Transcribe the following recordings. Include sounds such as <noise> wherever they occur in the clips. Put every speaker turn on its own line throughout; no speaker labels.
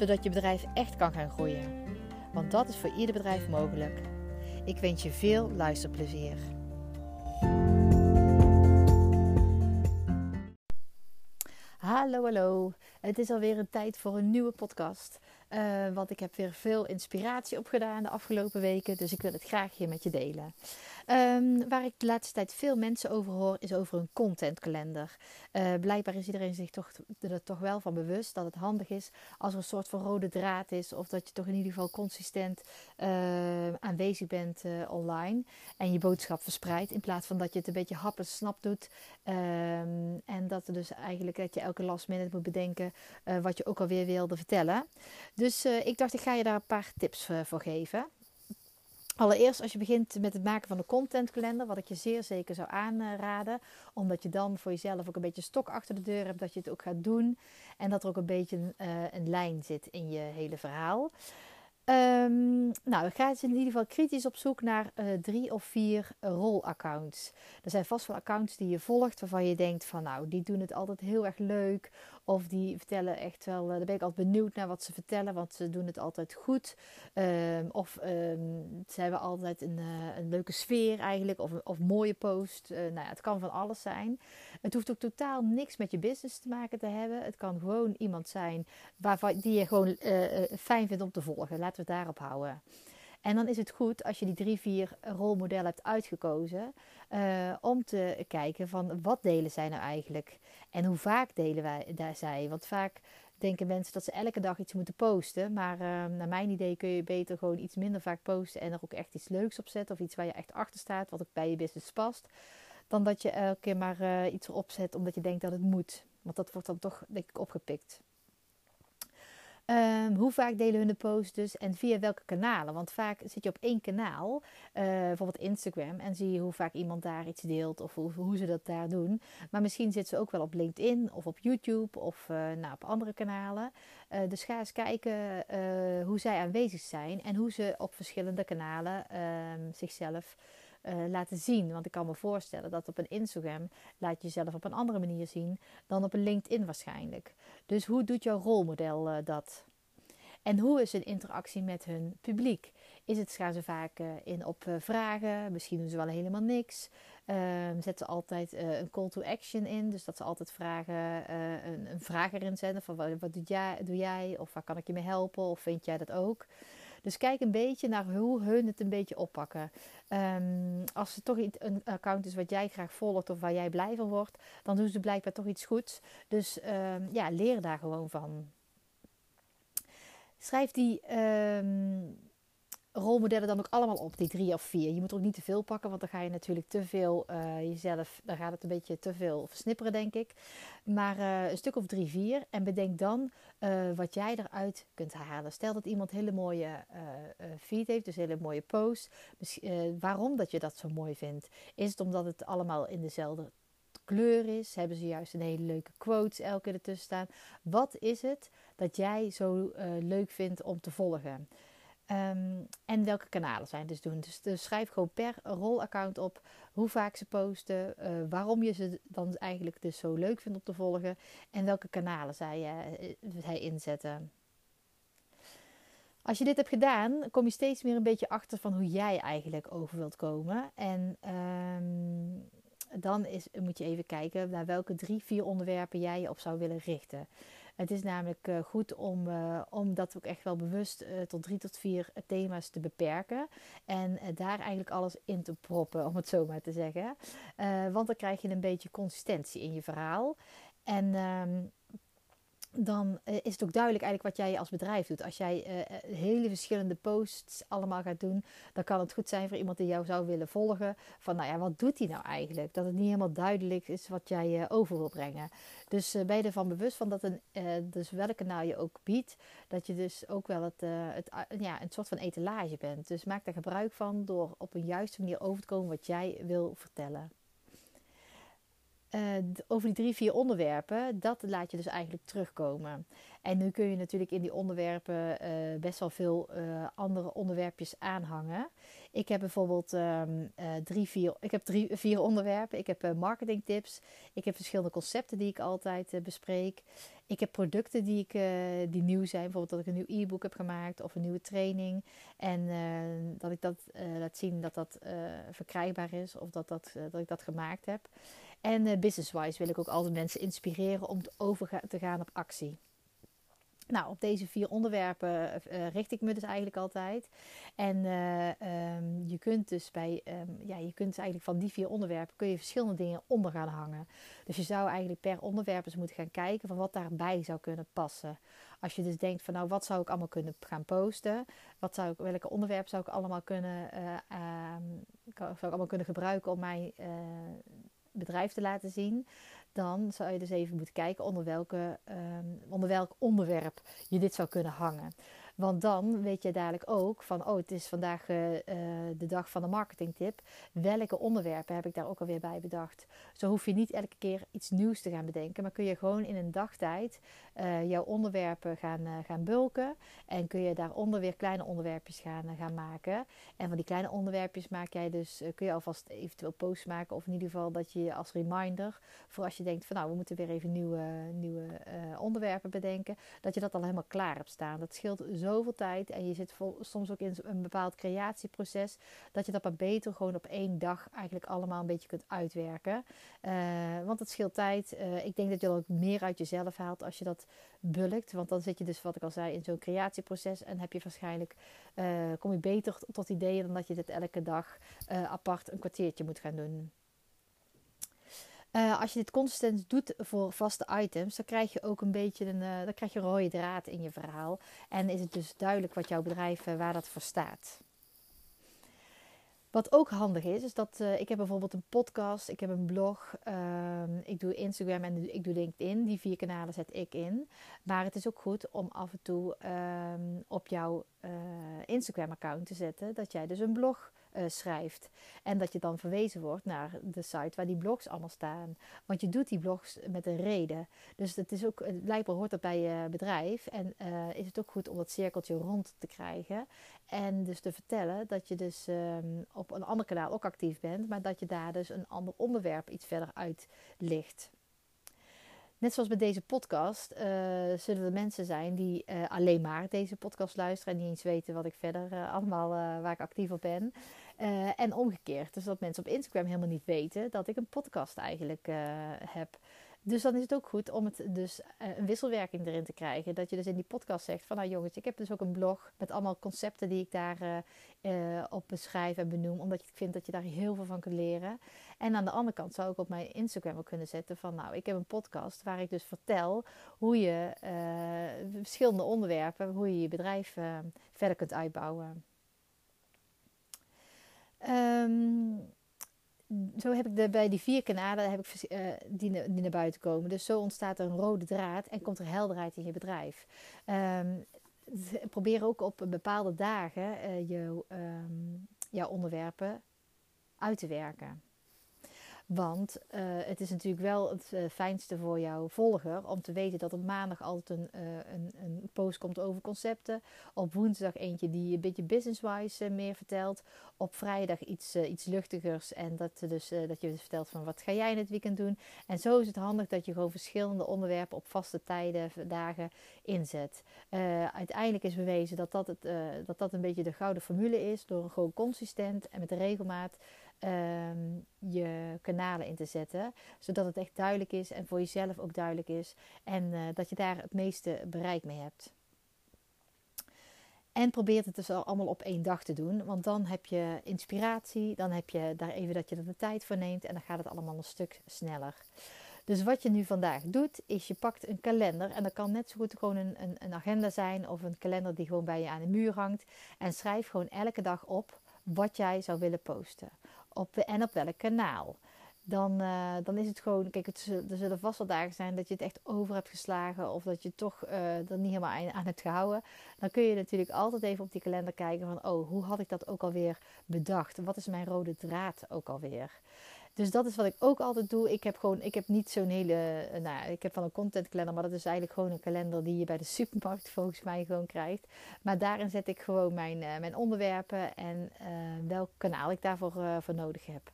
Zodat je bedrijf echt kan gaan groeien. Want dat is voor ieder bedrijf mogelijk. Ik wens je veel luisterplezier. Hallo, hallo. Het is alweer een tijd voor een nieuwe podcast. Uh, want ik heb weer veel inspiratie opgedaan de afgelopen weken. Dus ik wil het graag hier met je delen. Um, waar ik de laatste tijd veel mensen over hoor, is over een contentkalender. Uh, blijkbaar is iedereen zich toch, er toch wel van bewust dat het handig is als er een soort van rode draad is. Of dat je toch in ieder geval consistent uh, aanwezig bent online. En je boodschap verspreidt. In plaats van dat je het een beetje happen snap doet. Um, en dat er dus eigenlijk dat je elke last minute moet bedenken wat je ook alweer wilde vertellen. Dus ik dacht, ik ga je daar een paar tips voor geven. Allereerst, als je begint met het maken van een contentkalender, wat ik je zeer zeker zou aanraden, omdat je dan voor jezelf ook een beetje stok achter de deur hebt dat je het ook gaat doen en dat er ook een beetje uh, een lijn zit in je hele verhaal. Um, nou, ga eens in ieder geval kritisch op zoek naar uh, drie of vier rolaccounts. Er zijn vast wel accounts die je volgt waarvan je denkt van nou, die doen het altijd heel erg leuk. Of die vertellen echt wel, uh, daar ben ik altijd benieuwd naar wat ze vertellen, want ze doen het altijd goed. Um, of um, ze hebben altijd een, uh, een leuke sfeer eigenlijk, of, of mooie post. nou ja, het kan van alles zijn. Het hoeft ook totaal niks met je business te maken te hebben. Het kan gewoon iemand zijn waarvan, die je gewoon fijn vindt om te volgen. Laten we het daarop houden. En dan is het goed als je die drie, vier rolmodellen hebt uitgekozen. Uh, om te kijken van wat delen zij nou eigenlijk. En hoe vaak delen wij daar zij. Want vaak denken mensen dat ze elke dag iets moeten posten. Maar uh, naar mijn idee kun je beter gewoon iets minder vaak posten. En er ook echt iets leuks op zetten. Of iets waar je echt achter staat. Wat ook bij je business past. Dan dat je elke keer maar uh, iets erop zet omdat je denkt dat het moet. Want dat wordt dan toch denk ik opgepikt. Um, hoe vaak delen hun de post dus en via welke kanalen? Want vaak zit je op één kanaal, uh, bijvoorbeeld Instagram, en zie je hoe vaak iemand daar iets deelt of hoe, hoe ze dat daar doen. Maar misschien zit ze ook wel op LinkedIn of op YouTube of uh, nou, op andere kanalen. Uh, dus ga eens kijken hoe zij aanwezig zijn en hoe ze op verschillende kanalen ehm, zichzelf uh, laten zien. Want ik kan me voorstellen dat op een Instagram laat je jezelf op een andere manier zien dan op een LinkedIn waarschijnlijk. Dus hoe doet jouw rolmodel uh, dat? En hoe is een interactie met hun publiek? Is het, gaan ze vaak uh, in op vragen? Misschien doen ze wel helemaal niks. Um, zetten ze altijd een call to action in. Dus dat ze altijd vragen, een, een, vraag erin zetten van wat, wat jij, doe jij? Of waar kan ik je mee helpen? Of vind jij dat ook? Dus kijk een beetje naar hoe hun het een beetje oppakken. Um, als het toch een account is wat jij graag volgt of waar jij blij van wordt, dan doen ze blijkbaar toch iets goeds. Dus um, ja, leer daar gewoon van. Schrijf die um, rolmodellen dan ook allemaal op, die drie of vier. Je moet ook niet te veel pakken, want dan ga je natuurlijk te veel uh, jezelf, dan gaat het een beetje te veel versnipperen, denk ik. Maar uh, een stuk of drie, vier. En bedenk dan uh, wat jij eruit kunt halen. Stel dat iemand hele mooie feed heeft, dus hele mooie post. waarom dat je dat zo mooi vindt? Is het omdat het allemaal in dezelfde kleur is? Hebben ze juist een hele leuke quotes elke keer ertussen staan? Wat is het dat jij zo leuk vindt om te volgen? Um, en welke kanalen zij dus doen. Dus, dus, schrijf gewoon per rolaccount op hoe vaak ze posten, uh, waarom je ze dan eigenlijk dus zo leuk vindt om te volgen en welke kanalen zij, uh, zij inzetten. Als je dit hebt gedaan, kom je steeds meer een beetje achter van hoe jij eigenlijk over wilt komen. En um, dan is, moet je even kijken naar welke drie, vier onderwerpen jij je op zou willen richten. Het is namelijk uh, goed om, uh, om dat ook echt wel bewust uh, tot drie tot vier thema's te beperken. En daar eigenlijk alles in te proppen, om het zo maar te zeggen. want dan krijg je een beetje consistentie in je verhaal. En um, dan uh, is het ook duidelijk eigenlijk wat jij als bedrijf doet. Als jij uh, hele verschillende posts allemaal gaat doen, dan kan het goed zijn voor iemand die jou zou willen volgen. Van nou ja, wat doet hij nou eigenlijk? Dat het niet helemaal duidelijk is wat jij over wil brengen. Dus ben je ervan bewust van dat een, dus welke kanaal je ook biedt, dat je dus ook wel het, het, ja, een soort van etalage bent. Dus maak daar gebruik van door op een juiste manier over te komen wat jij wil vertellen. Uh, over die drie, vier onderwerpen, dat laat je dus eigenlijk terugkomen. En nu kun je natuurlijk in die onderwerpen uh, best wel veel uh, andere onderwerpjes aanhangen. Ik heb bijvoorbeeld um, drie, vier, ik heb drie, vier onderwerpen. Ik heb marketingtips. Ik heb verschillende concepten die ik altijd bespreek. Ik heb producten die, ik, die nieuw zijn. Bijvoorbeeld dat ik een nieuw e-book heb gemaakt of een nieuwe training. En dat ik dat laat zien dat dat verkrijgbaar is of dat, dat, dat ik dat gemaakt heb. En uh, business-wise wil ik ook altijd mensen inspireren om over te gaan op actie. Nou, op deze vier onderwerpen uh, richt ik me dus eigenlijk altijd. En um, je kunt dus bij, um, ja, je kunt dus eigenlijk van die vier onderwerpen kun je verschillende dingen onder gaan hangen. Dus je zou eigenlijk per onderwerp eens moeten gaan kijken van wat daarbij zou kunnen passen. Als je dus denkt van nou, wat zou ik allemaal kunnen gaan posten? Wat zou ik, welke onderwerpen zou ik allemaal kunnen, um, zou ik allemaal kunnen gebruiken om mij bedrijf te laten zien, dan zou je dus even moeten kijken onder, welke, um, onder welk onderwerp je dit zou kunnen hangen. Want dan weet je dadelijk ook van, oh, het is vandaag uh, uh, de dag van de marketingtip. Welke onderwerpen heb ik daar ook alweer bij bedacht? Zo hoef je niet elke keer iets nieuws te gaan bedenken, maar kun je gewoon in een dagtijd uh, jouw onderwerpen gaan, gaan bulken. En kun je daaronder weer kleine onderwerpjes gaan, gaan maken. En van die kleine onderwerpjes maak jij dus, kun je alvast eventueel posts maken. Of in ieder geval dat je als reminder, voor als je denkt van, nou, we moeten weer even nieuwe, nieuwe onderwerpen bedenken. Dat je dat al helemaal klaar hebt staan. Dat scheelt zo zoveel tijd en je zit vol, soms ook in een bepaald creatieproces, dat je dat maar beter gewoon op één dag eigenlijk allemaal een beetje kunt uitwerken. Uh, want het scheelt tijd. Uh, ik denk dat je er ook meer uit jezelf haalt als je dat bulkt. Want dan zit je dus, wat ik al zei, in zo'n creatieproces en heb je waarschijnlijk, uh, kom je beter tot ideeën dan dat je dit elke dag apart een kwartiertje moet gaan doen. Uh, als je dit consistent doet voor vaste items, dan krijg je ook een beetje een, uh, dan krijg je rode draad in je verhaal. En is het dus duidelijk wat jouw bedrijf, uh, waar dat voor staat. Wat ook handig is, is dat ik heb bijvoorbeeld een podcast, ik heb een blog, ehm, ik doe Instagram en ik doe LinkedIn. Die vier kanalen zet ik in. Maar het is ook goed om af en toe um, op jouw Instagram-account te zetten dat jij dus een blog uh, schrijft. En dat je dan verwezen wordt naar de site waar die blogs allemaal staan. Want je doet die blogs met een reden. Dus het is ook, blijkbaar hoort dat bij je bedrijf. En uh, is het ook goed om dat cirkeltje rond te krijgen. En dus te vertellen dat je dus um, op een ander kanaal ook actief bent. Maar dat je daar dus een ander onderwerp iets verder uit ligt. Net zoals bij deze podcast uh, zullen er mensen zijn die uh, alleen maar deze podcast luisteren en niet eens weten wat ik verder uh, allemaal waar ik actief op ben. en omgekeerd, dus dat mensen op Instagram helemaal niet weten dat ik een podcast eigenlijk heb. Dus dan is het ook goed om het dus uh, een wisselwerking erin te krijgen. Dat je dus in die podcast zegt van nou jongens, ik heb dus ook een blog met allemaal concepten die ik daar uh, uh, op beschrijf en benoem. Omdat ik vind dat je daar heel veel van kunt leren. En aan de andere kant zou ik op mijn Instagram ook kunnen zetten van nou, ik heb een podcast waar ik dus vertel hoe je verschillende onderwerpen, hoe je je bedrijf verder kunt uitbouwen. Um, zo heb ik de, bij die vier kanalen heb ik, uh, die, die, naar buiten komen. Dus zo ontstaat er een rode draad en komt er helderheid in je bedrijf. Um, probeer ook op bepaalde dagen uh, je, um, jouw onderwerpen uit te werken. Want uh, het is natuurlijk wel het uh, fijnste voor jouw volger om te weten dat op maandag altijd een, uh, een, een, post komt over concepten. Op woensdag eentje die een beetje business-wise meer vertelt. Op vrijdag iets, iets luchtigers en dat, dus, dat je dus vertelt van wat ga jij in het weekend doen. En zo is het handig dat je gewoon verschillende onderwerpen op vaste tijden, dagen inzet. uiteindelijk is bewezen dat dat, het, dat dat een beetje de gouden formule is door gewoon consistent en met regelmaat um, je kanalen in te zetten. Zodat het echt duidelijk is en voor jezelf ook duidelijk is. En uh, dat je daar het meeste bereik mee hebt. En probeer het dus allemaal op één dag te doen. Want dan heb je inspiratie. Dan heb je daar even dat je er de tijd voor neemt. En dan gaat het allemaal een stuk sneller. Dus wat je nu vandaag doet, is je pakt een kalender. En dat kan net zo goed gewoon een, een, een agenda zijn of een kalender die gewoon bij je aan de muur hangt. En schrijf gewoon elke dag op wat jij zou willen posten. Op, en op welk kanaal dan, uh, dan is het gewoon, kijk, het, er zullen vast wel dagen zijn dat je het echt over hebt geslagen of dat je toch uh, er niet helemaal aan, aan, hebt gehouden. Dan kun je natuurlijk altijd even op die kalender kijken van, oh, hoe had ik dat ook alweer bedacht? Wat is mijn rode draad ook alweer? Dus dat is wat ik ook altijd doe. Ik heb gewoon, ik heb niet zo'n hele, nou, ik heb van een content kalender, maar dat is eigenlijk gewoon een kalender die je bij de supermarkt <laughs> volgens mij gewoon krijgt. Maar daarin zet ik gewoon mijn, uh, mijn onderwerpen en welk kanaal ik daarvoor voor nodig heb.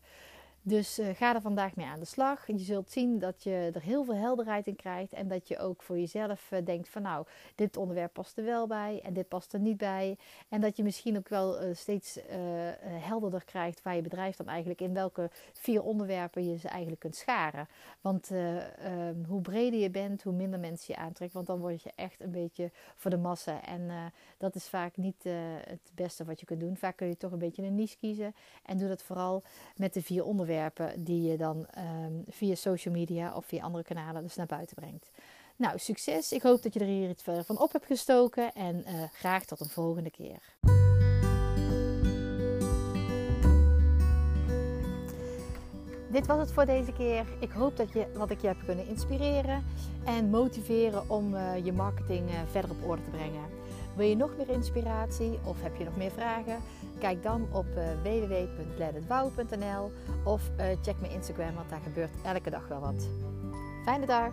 Dus uh, ga er vandaag mee aan de slag. Je zult zien dat je er heel veel helderheid in krijgt. En dat je ook voor jezelf uh, denkt van nou, dit onderwerp past er wel bij en dit past er niet bij. En dat je misschien ook wel uh, steeds helderder krijgt waar je bedrijf dan eigenlijk in welke vier onderwerpen je ze eigenlijk kunt scharen. Want um, hoe breder je bent, hoe minder mensen je aantrekt. Want dan word je echt een beetje voor de massa. En dat is vaak niet het beste wat je kunt doen. Vaak kun je toch een beetje een niche kiezen. En doe dat vooral met de vier onderwerpen die je dan um, via social media of via andere kanalen dus naar buiten brengt. Nou, succes. Ik hoop dat je er hier iets van op hebt gestoken en uh, graag tot een volgende keer. Dit was het voor deze keer. Ik hoop dat, je, wat ik je heb kunnen inspireren en motiveren om uh, je marketing uh, verder op orde te brengen. Wil je nog meer inspiratie of heb je nog meer vragen? Kijk dan op uh, www.letitbouwen.nl of uh, check mijn Instagram, want daar gebeurt elke dag wel wat. Fijne dag!